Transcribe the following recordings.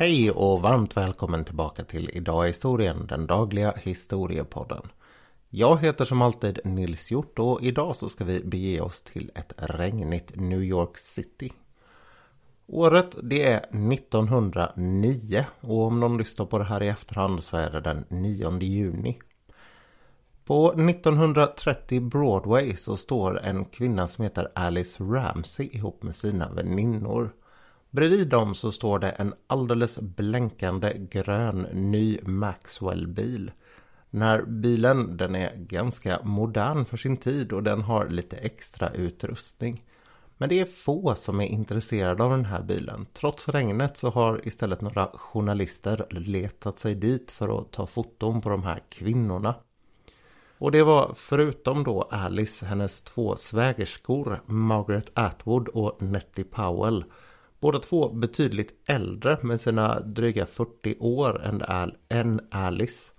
Hej och varmt välkommen tillbaka till Idag i historien, den dagliga historiepodden. Jag heter som alltid Nils Hjort och idag så ska vi bege oss till ett regnigt New York City. Året det är 1909 och om någon lyssnar på det här i efterhand så är det den 9 juni. På 1930 Broadway så står en kvinna som heter Alice Ramsey ihop med sina väninnor. Bredvid dem så står det en alldeles blänkande grön ny Maxwell-bil. Den här bilen den är ganska modern för sin tid och den har lite extra utrustning. Men det är få som är intresserade av den här bilen. Trots regnet så har istället några journalister letat sig dit för att ta foton på de här kvinnorna. Och det var förutom då Alice, hennes två svägerskor, Margaret Atwood och Nettie Powell. Båda två betydligt äldre med sina dryga 40 år än Alice.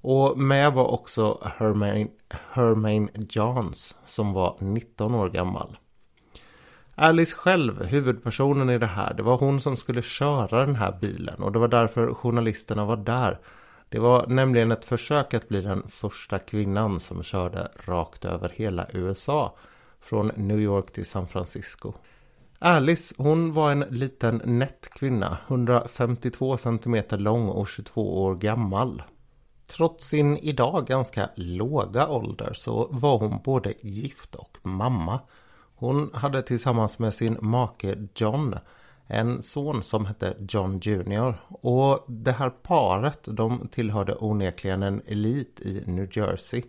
Och med var också Hermaine, Hermaine Johns som var 19 år gammal. Alice själv, huvudpersonen i det här, det var hon som skulle köra den här bilen och det var därför journalisterna var där. Det var nämligen ett försök att bli den första kvinnan som körde rakt över hela USA. Från New York till San Francisco. Alice, hon var en liten nätt kvinna, 152 cm lång och 22 år gammal. Trots sin idag ganska låga ålder så var hon både gift och mamma. Hon hade tillsammans med sin make John en son som hette John Jr. Och det här paret de tillhörde onekligen en elit i New Jersey.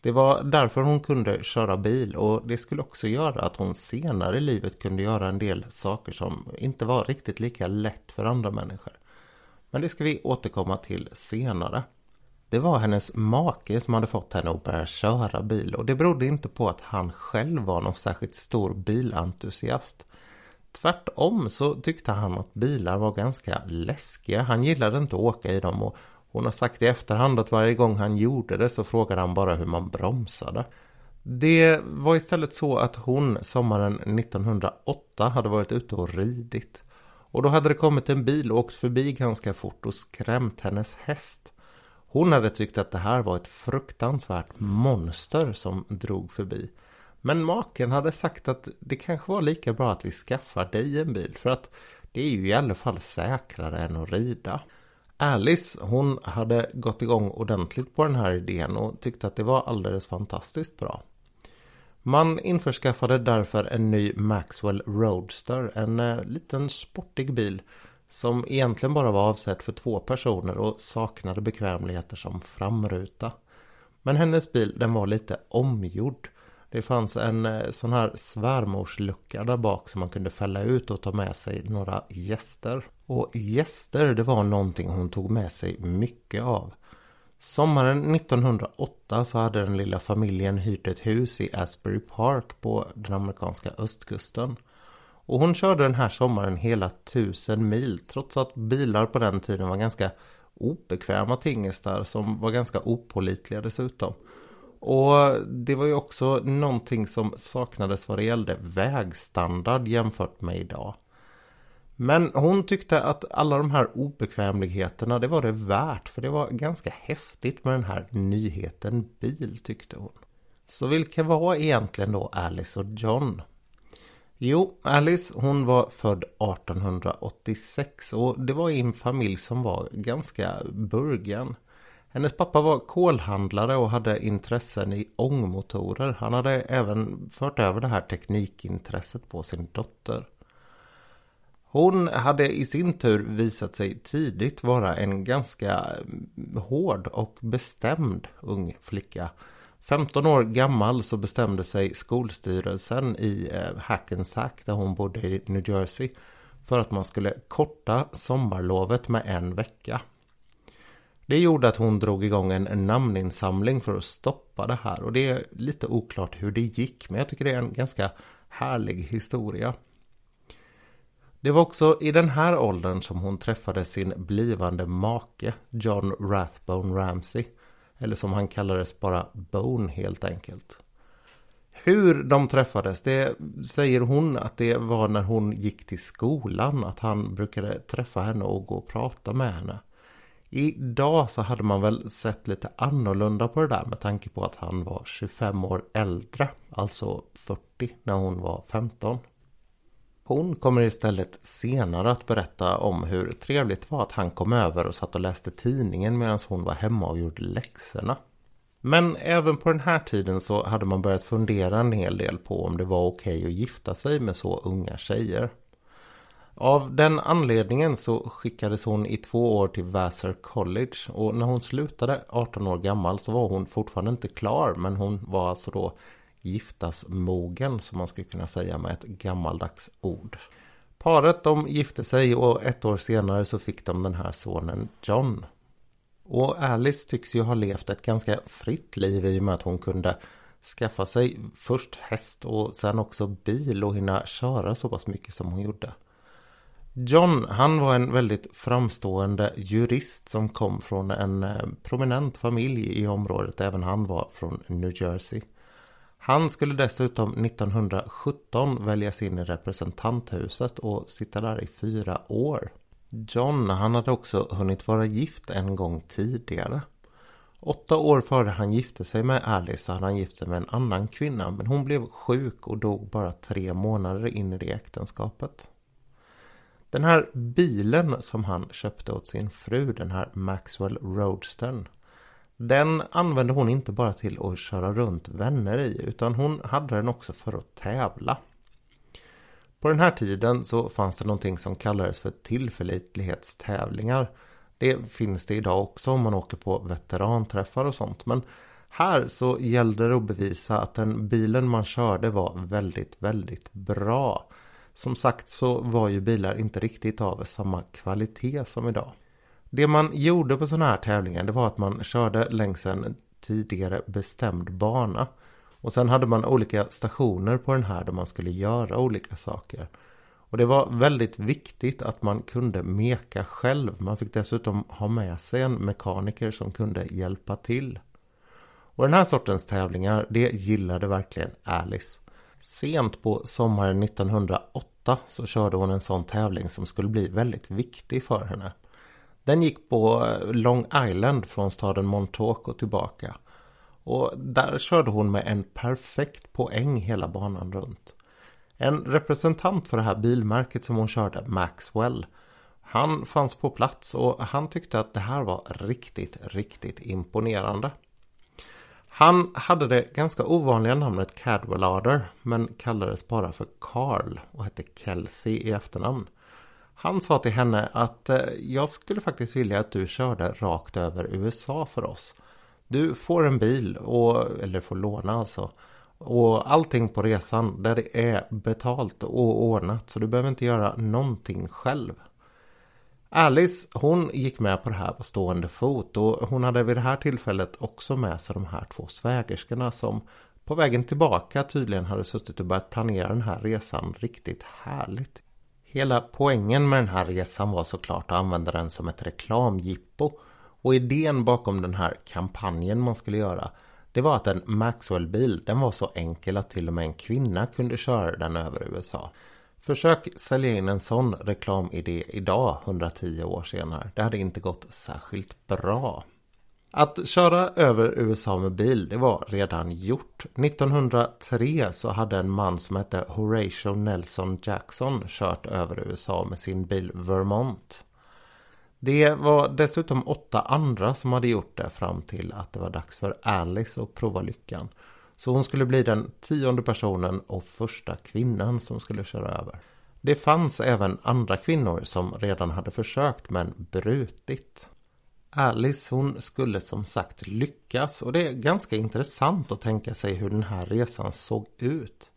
Det var därför hon kunde köra bil och det skulle också göra att hon senare i livet kunde göra en del saker som inte var riktigt lika lätt för andra människor. Men det ska vi återkomma till senare. Det var hennes make som hade fått henne att börja köra bil och det berodde inte på att han själv var någon särskilt stor bilentusiast. Tvärtom så tyckte han att bilar var ganska läskiga. Han gillade inte att åka i dem och hon har sagt i efterhand att varje gång han gjorde det så frågade han bara hur man bromsade. Det var istället så att hon sommaren 1908 hade varit ute och ridit. Och då hade det kommit en bil och åkt förbi ganska fort och skrämt hennes häst. Hon hade tyckt att det här var ett fruktansvärt monster som drog förbi. Men maken hade sagt att det kanske var lika bra att vi skaffar dig en bil för att det är ju i alla fall säkrare än att rida. Alice hon hade gått igång ordentligt på den här idén och tyckte att det var alldeles fantastiskt bra. Man införskaffade därför en ny Maxwell Roadster, en eh, liten sportig bil som egentligen bara var avsedd för två personer och saknade bekvämligheter som framruta. Men hennes bil den var lite omgjord. Det fanns en eh, sån här svärmorslucka där bak som man kunde fälla ut och ta med sig några gäster. Och gäster det var någonting hon tog med sig mycket av. Sommaren 1908 så hade den lilla familjen hyrt ett hus i Asbury Park på den amerikanska östkusten. Och hon körde den här sommaren hela tusen mil trots att bilar på den tiden var ganska obekväma tingestar som var ganska opolitliga dessutom. Och det var ju också någonting som saknades vad det gällde vägstandard jämfört med idag. Men hon tyckte att alla de här obekvämligheterna det var det värt för det var ganska häftigt med den här nyheten bil tyckte hon. Så vilka var egentligen då Alice och John? Jo, Alice hon var född 1886 och det var i en familj som var ganska burgen. Hennes pappa var kolhandlare och hade intressen i ångmotorer. Han hade även fört över det här teknikintresset på sin dotter. Hon hade i sin tur visat sig tidigt vara en ganska hård och bestämd ung flicka. 15 år gammal så bestämde sig skolstyrelsen i eh, Hackensack där hon bodde i New Jersey för att man skulle korta sommarlovet med en vecka. Det gjorde att hon drog igång en namninsamling för att stoppa det här och det är lite oklart hur det gick men jag tycker det är en ganska härlig historia. Det var också i den här åldern som hon träffade sin blivande make John Rathbone Ramsey. Eller som han kallades bara Bone helt enkelt. Hur de träffades, det säger hon att det var när hon gick till skolan. Att han brukade träffa henne och gå och prata med henne. Idag så hade man väl sett lite annorlunda på det där med tanke på att han var 25 år äldre. Alltså 40 när hon var 15. Hon kommer istället senare att berätta om hur trevligt det var att han kom över och satt och läste tidningen medan hon var hemma och gjorde läxorna. Men även på den här tiden så hade man börjat fundera en hel del på om det var okej okay att gifta sig med så unga tjejer. Av den anledningen så skickades hon i två år till Vassar College och när hon slutade 18 år gammal så var hon fortfarande inte klar men hon var alltså då giftasmogen som man skulle kunna säga med ett gammaldags ord. Paret de gifte sig och ett år senare så fick de den här sonen John. Och Alice tycks ju ha levt ett ganska fritt liv i och med att hon kunde skaffa sig först häst och sen också bil och hinna köra så pass mycket som hon gjorde. John, han var en väldigt framstående jurist som kom från en eh, prominent familj i området. Även han var från New Jersey. Han skulle dessutom 1917 väljas in i representanthuset och sitta där i fyra år. John, han hade också hunnit vara gift en gång tidigare. Åtta år före han gifte sig med Alice så hade han gift sig med en annan kvinna men hon blev sjuk och dog bara tre månader in i det äktenskapet. Den här bilen som han köpte åt sin fru, den här Maxwell Roadstern. Den använde hon inte bara till att köra runt vänner i utan hon hade den också för att tävla. På den här tiden så fanns det någonting som kallades för tillförlitlighetstävlingar. Det finns det idag också om man åker på veteranträffar och sånt. Men här så gällde det att bevisa att den bilen man körde var väldigt, väldigt bra. Som sagt så var ju bilar inte riktigt av samma kvalitet som idag. Det man gjorde på sådana här tävlingar det var att man körde längs en tidigare bestämd bana. Och sen hade man olika stationer på den här där man skulle göra olika saker. Och det var väldigt viktigt att man kunde meka själv. Man fick dessutom ha med sig en mekaniker som kunde hjälpa till. Och den här sortens tävlingar, det gillade verkligen Alice. Sent på sommaren 1908 så körde hon en sån tävling som skulle bli väldigt viktig för henne. Den gick på eh, Long Island från staden Montauk och tillbaka. Och där körde hon med en perfekt poäng hela banan runt. En representant för det här bilmärket som hon körde, Maxwell, han fanns på plats och han tyckte att det här var riktigt, riktigt imponerande. Han hade det ganska ovanliga namnet Cadwallader men kallades bara för Carl och hette Kelsey i efternamn. Han sa till henne att eh, jag skulle faktiskt vilja att du körde rakt över USA för oss. Du får en bil, och, eller får låna alltså. Och allting på resan där det är betalt och ordnat så du behöver inte göra någonting själv. Alice hon gick med på det här på stående fot och hon hade vid det här tillfället också med sig de här två svägerskorna som på vägen tillbaka tydligen hade suttit och börjat planera den här resan riktigt härligt. Hela poängen med den här resan var såklart att använda den som ett reklamgippo och idén bakom den här kampanjen man skulle göra det var att en Maxwell-bil den var så enkel att till och med en kvinna kunde köra den över USA. Försök sälja in en sån reklamidé idag, 110 år senare. Det hade inte gått särskilt bra. Att köra över USA med bil, det var redan gjort. 1903 så hade en man som hette Horatio Nelson Jackson kört över USA med sin bil Vermont. Det var dessutom åtta andra som hade gjort det fram till att det var dags för Alice att prova lyckan. Så hon skulle bli den tionde personen och första kvinnan som skulle köra över. Det fanns även andra kvinnor som redan hade försökt men brutit. Alice hon skulle som sagt lyckas och det är ganska intressant att tänka sig hur den här resan såg ut.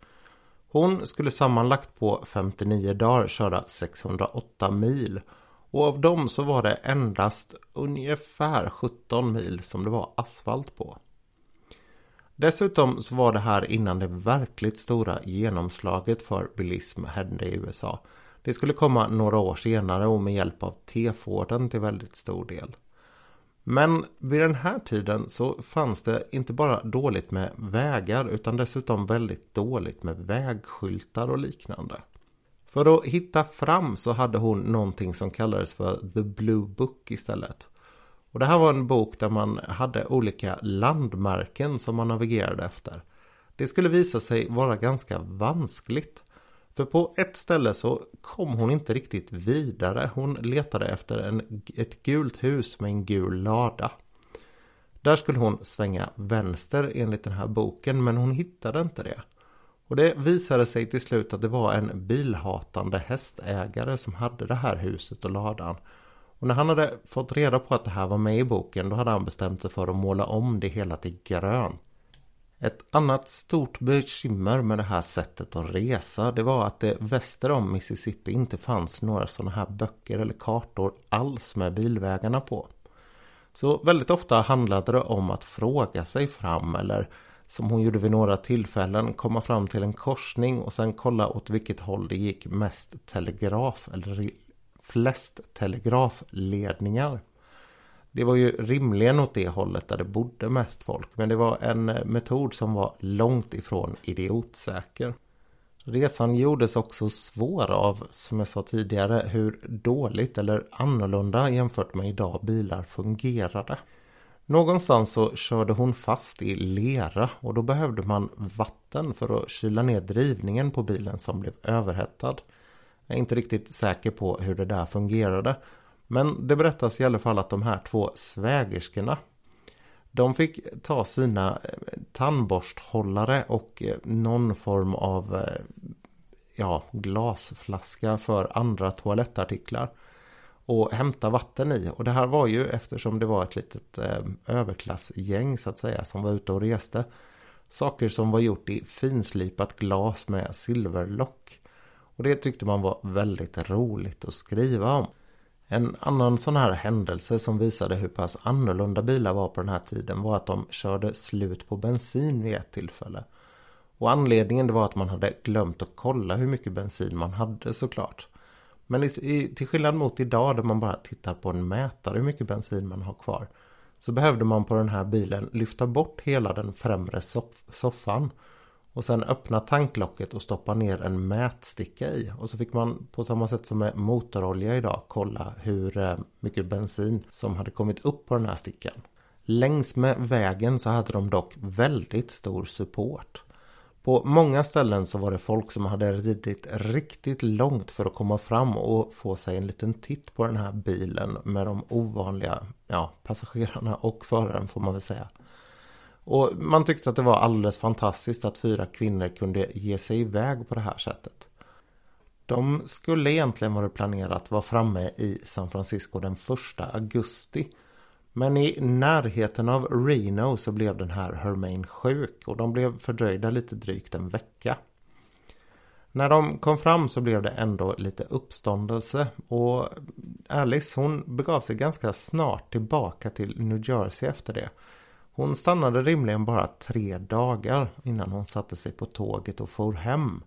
Hon skulle sammanlagt på 59 dagar köra 608 mil och av dem så var det endast ungefär 17 mil som det var asfalt på. Dessutom så var det här innan det verkligt stora genomslaget för bilism hände i USA. Det skulle komma några år senare och med hjälp av T-Forden till väldigt stor del. Men vid den här tiden så fanns det inte bara dåligt med vägar utan dessutom väldigt dåligt med vägskyltar och liknande. För att hitta fram så hade hon någonting som kallades för The Blue Book istället. Och det här var en bok där man hade olika landmärken som man navigerade efter. Det skulle visa sig vara ganska vanskligt. För på ett ställe så kom hon inte riktigt vidare. Hon letade efter en, ett gult hus med en gul lada. Där skulle hon svänga vänster enligt den här boken men hon hittade inte det. Och det visade sig till slut att det var en bilhatande hästägare som hade det här huset och ladan. Och när han hade fått reda på att det här var med i boken då hade han bestämt sig för att måla om det hela till grönt. Ett annat stort bekymmer med det här sättet att resa det var att det väster om Mississippi inte fanns några sådana här böcker eller kartor alls med bilvägarna på. Så väldigt ofta handlade det om att fråga sig fram eller som hon gjorde vid några tillfällen komma fram till en korsning och sen kolla åt vilket håll det gick mest telegraf eller flest telegrafledningar. Det var ju rimligen åt det hållet där det bodde mest folk. Men det var en metod som var långt ifrån idiotsäker. Resan gjordes också svår av, som jag sa tidigare, hur dåligt eller annorlunda jämfört med idag bilar fungerade. Någonstans så körde hon fast i lera och då behövde man vatten för att kyla ner drivningen på bilen som blev överhettad. Jag är inte riktigt säker på hur det där fungerade. Men det berättas i alla fall att de här två svägerskorna de fick ta sina eh, tandborsthållare och eh, någon form av eh, ja, glasflaska för andra toalettartiklar och hämta vatten i. Och det här var ju eftersom det var ett litet överklassgäng så att säga som var ute och reste. Saker som var gjort i finslipat glas med silverlock. Och det tyckte man var väldigt roligt att skriva om. En annan sån här händelse som visade hur pass annorlunda bilar var på den här tiden var att de körde slut på bensin vid ett tillfälle. Och anledningen var att man hade glömt att kolla hur mycket bensin man hade såklart. Men i, till skillnad mot idag där man bara tittar på en mätare hur mycket bensin man har kvar. Så behövde man på den här bilen lyfta bort hela den främre soff soffan och sen öppna tanklocket och stoppa ner en mätsticka i. Och så fick man på samma sätt som med motorolja idag kolla hur eh, mycket bensin som hade kommit upp på den här stickan. Längs med vägen så hade de dock väldigt stor support. På många ställen så var det folk som hade ridit riktigt långt för att komma fram och få sig en liten titt på den här bilen med de ovanliga ja, passagerarna och föraren får man väl säga. Och man tyckte att det var alldeles fantastiskt att fyra kvinnor kunde ge sig iväg på det här sättet. De skulle egentligen varit planerat att vara framme i San Francisco den 1 augusti. Men i närheten av Reno så blev den här Hermaine sjuk och de blev fördröjda lite drygt en vecka. När de kom fram så blev det ändå lite uppståndelse och Alice hon begav sig ganska snart tillbaka till New Jersey efter det. Hon stannade rimligen bara tre dagar innan hon satte sig på tåget och for hem.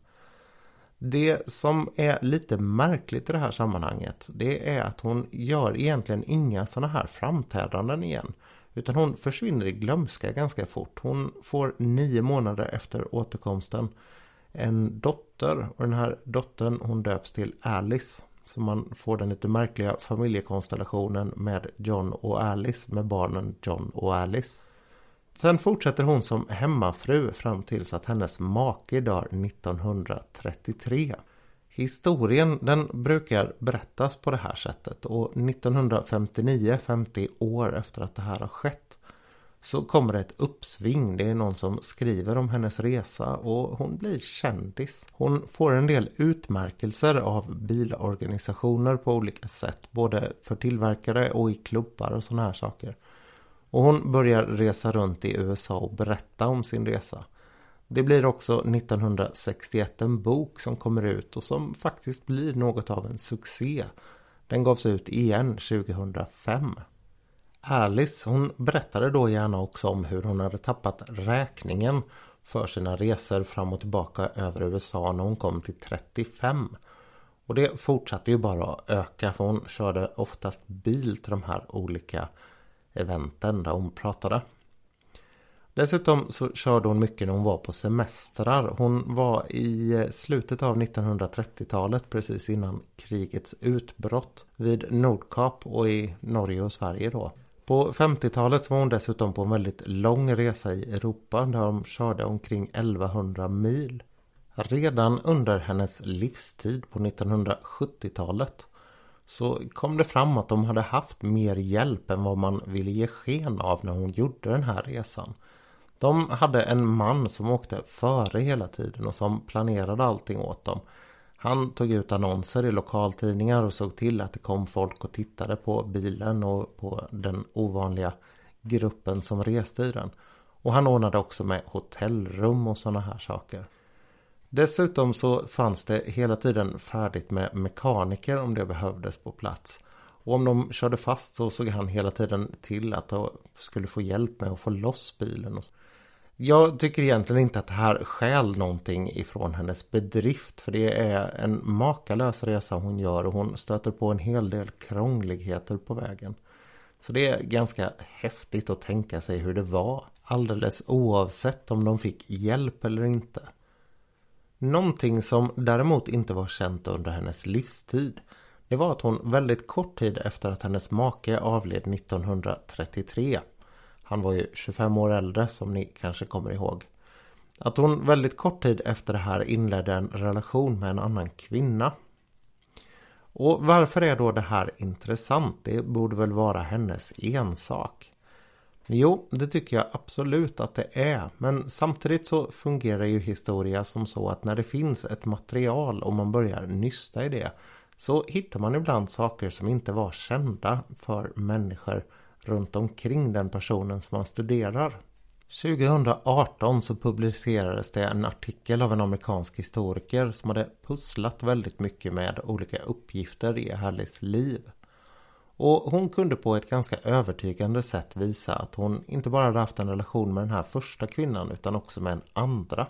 Det som är lite märkligt i det här sammanhanget det är att hon gör egentligen inga sådana här framträdanden igen. Utan hon försvinner i glömska ganska fort. Hon får nio månader efter återkomsten en dotter och den här dottern hon döps till Alice. Så man får den lite märkliga familjekonstellationen med John och Alice med barnen John och Alice. Sen fortsätter hon som hemmafru fram tills att hennes make dör 1933. Historien den brukar berättas på det här sättet och 1959, 50 år efter att det här har skett så kommer det ett uppsving. Det är någon som skriver om hennes resa och hon blir kändis. Hon får en del utmärkelser av bilorganisationer på olika sätt. Både för tillverkare och i klubbar och sådana här saker. Och hon börjar resa runt i USA och berätta om sin resa. Det blir också 1961 en bok som kommer ut och som faktiskt blir något av en succé. Den gavs ut igen 2005. Alice hon berättade då gärna också om hur hon hade tappat räkningen för sina resor fram och tillbaka över USA när hon kom till 35. Och det fortsatte ju bara att öka för hon körde oftast bil till de här olika eventen där hon pratade. Dessutom så körde hon mycket när hon var på semestrar. Hon var i eh, slutet av 1930-talet precis innan krigets utbrott vid Nordkap och i Norge och Sverige då. På 50-talet var hon dessutom på en väldigt lång resa i Europa där de körde omkring 1100 mil. Redan under hennes livstid på 1970-talet så kom det fram att de hade haft mer hjälp än vad man ville ge sken av när hon gjorde den här resan. De hade en man som åkte före hela tiden och som planerade allting åt dem. Han tog ut annonser i lokaltidningar och såg till att det kom folk och tittade på bilen och på den ovanliga gruppen som reste i den. Och han ordnade också med hotellrum och sådana här saker. Dessutom så fanns det hela tiden färdigt med mekaniker om det behövdes på plats. Och om de körde fast så såg han hela tiden till att de skulle få hjälp med att få loss bilen. Jag tycker egentligen inte att det här skäl någonting ifrån hennes bedrift. För det är en makalös resa hon gör och hon stöter på en hel del krångligheter på vägen. Så det är ganska häftigt att tänka sig hur det var. Alldeles oavsett om de fick hjälp eller inte. Någonting som däremot inte var känt under hennes livstid. Det var att hon väldigt kort tid efter att hennes make avled 1933 han var ju 25 år äldre som ni kanske kommer ihåg. Att hon väldigt kort tid efter det här inledde en relation med en annan kvinna. Och varför är då det här intressant? Det borde väl vara hennes ensak. Jo, det tycker jag absolut att det är. Men samtidigt så fungerar ju historia som så att när det finns ett material och man börjar nysta i det så hittar man ibland saker som inte var kända för människor runt omkring den personen som man studerar. 2018 så publicerades det en artikel av en amerikansk historiker som hade pusslat väldigt mycket med olika uppgifter i Hallis liv. Och hon kunde på ett ganska övertygande sätt visa att hon inte bara hade haft en relation med den här första kvinnan utan också med en andra.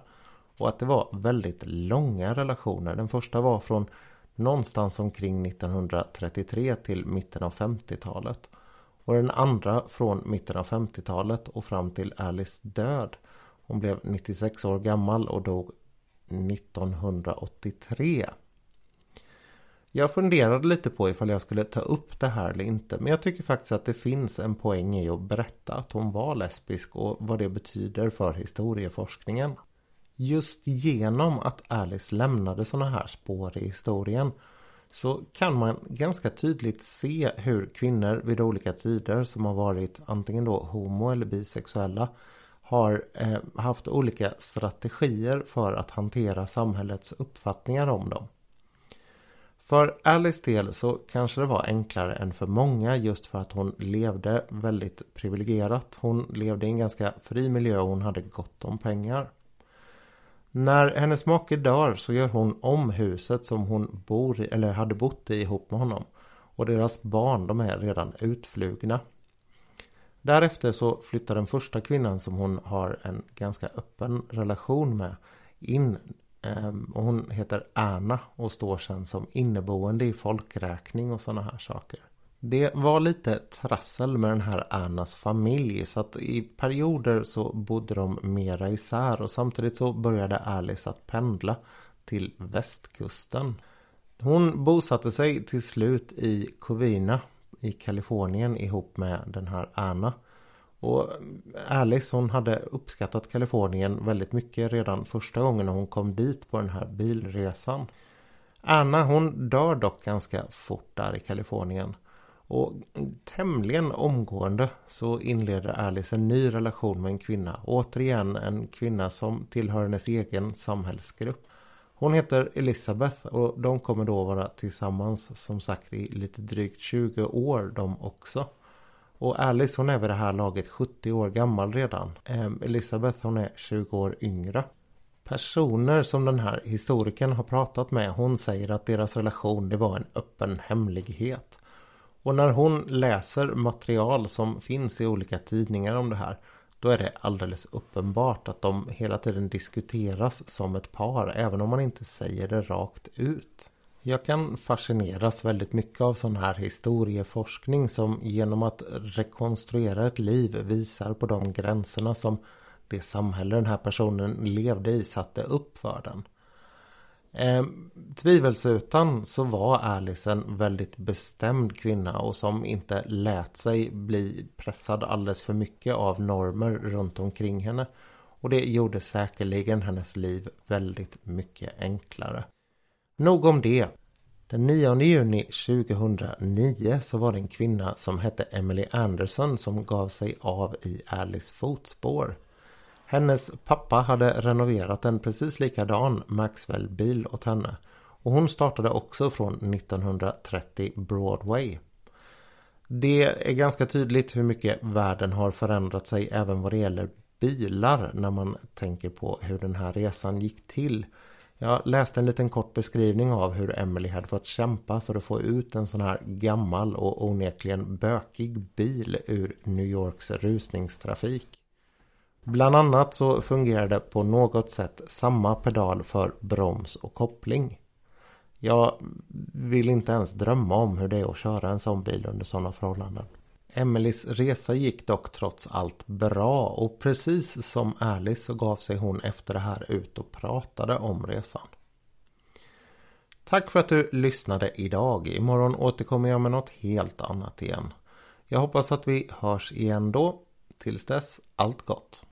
Och att det var väldigt långa relationer. Den första var från någonstans omkring 1933 till mitten av 50-talet och den andra från mitten av 50-talet och fram till Alice död. Hon blev 96 år gammal och dog 1983. Jag funderade lite på ifall jag skulle ta upp det här eller inte. Men jag tycker faktiskt att det finns en poäng i att berätta att hon var lesbisk och vad det betyder för historieforskningen. Just genom att Alice lämnade sådana här spår i historien så kan man ganska tydligt se hur kvinnor vid olika tider som har varit antingen då homo eller bisexuella har eh, haft olika strategier för att hantera samhällets uppfattningar om dem. För Alice del så kanske det var enklare än för många just för att hon levde väldigt privilegierat. Hon levde i en ganska fri miljö och hon hade gott om pengar. När hennes make dör så gör hon om huset som hon bor i, eller hade bott i ihop med honom. Och deras barn de är redan utflugna. Därefter så flyttar den första kvinnan som hon har en ganska öppen relation med in. Ehm, och hon heter Anna och står sen som inneboende i folkräkning och sådana här saker. Det var lite trassel med den här Annas familj så att i perioder så bodde de mera isär och samtidigt så började Alice att pendla till västkusten. Hon bosatte sig till slut i Covina i Kalifornien ihop med den här Anna. Och eh, Alice hon hade uppskattat Kalifornien väldigt mycket redan första gången hon kom dit på den här bilresan. Anna hon dör dock ganska fort där i Kalifornien. Och tämligen omgående så inleder Alice en ny relation med en kvinna. Återigen en kvinna som tillhör hennes egen samhällsgrupp. Hon heter Elisabeth och de kommer då vara tillsammans som sagt i lite drygt 20 år de också. Och Alice hon är vid det här laget 70 år gammal redan. Elisabeth hon är 20 år yngre. Personer som den här historikern har pratat med hon säger att deras relation det var en öppen hemlighet. Och när hon läser material som finns i olika tidningar om det här då är det alldeles uppenbart att de hela tiden diskuteras som ett par även om man inte säger det rakt ut. Jag kan fascineras väldigt mycket av sån här historieforskning som genom att rekonstruera ett liv visar på de gränserna som det samhälle den här personen levde i satte upp för den. Eh, tvivelsutan så var Alice en väldigt bestämd kvinna och som inte lät sig bli pressad alldeles för mycket av normer runt omkring henne. Och det gjorde säkerligen hennes liv väldigt mycket enklare. Nog om det. Den 9 juni 2009 så var det en kvinna som hette Emily Anderson som gav sig av i Alice fotspår. Hennes pappa hade renoverat en precis likadan Maxwell-bil åt henne. Och hon startade också från 1930 Broadway. Det är ganska tydligt hur mycket världen har förändrat sig även vad det gäller bilar när man tänker på hur den här resan gick till. Jag läste en liten kort beskrivning av hur Emily hade fått kämpa för att få ut en sån här gammal och onekligen bökig bil ur New Yorks rusningstrafik. Bland annat så fungerade på något sätt samma pedal för broms och koppling. Jag vill inte ens drömma om hur det är att köra en sån bil under sådana förhållanden. Emelies resa gick dock trots allt bra och precis som Alice så gav sig hon efter det här ut och pratade om resan. Tack för att du lyssnade idag. Imorgon återkommer jag med något helt annat igen. Jag hoppas att vi hörs igen då. Tills dess, allt gott!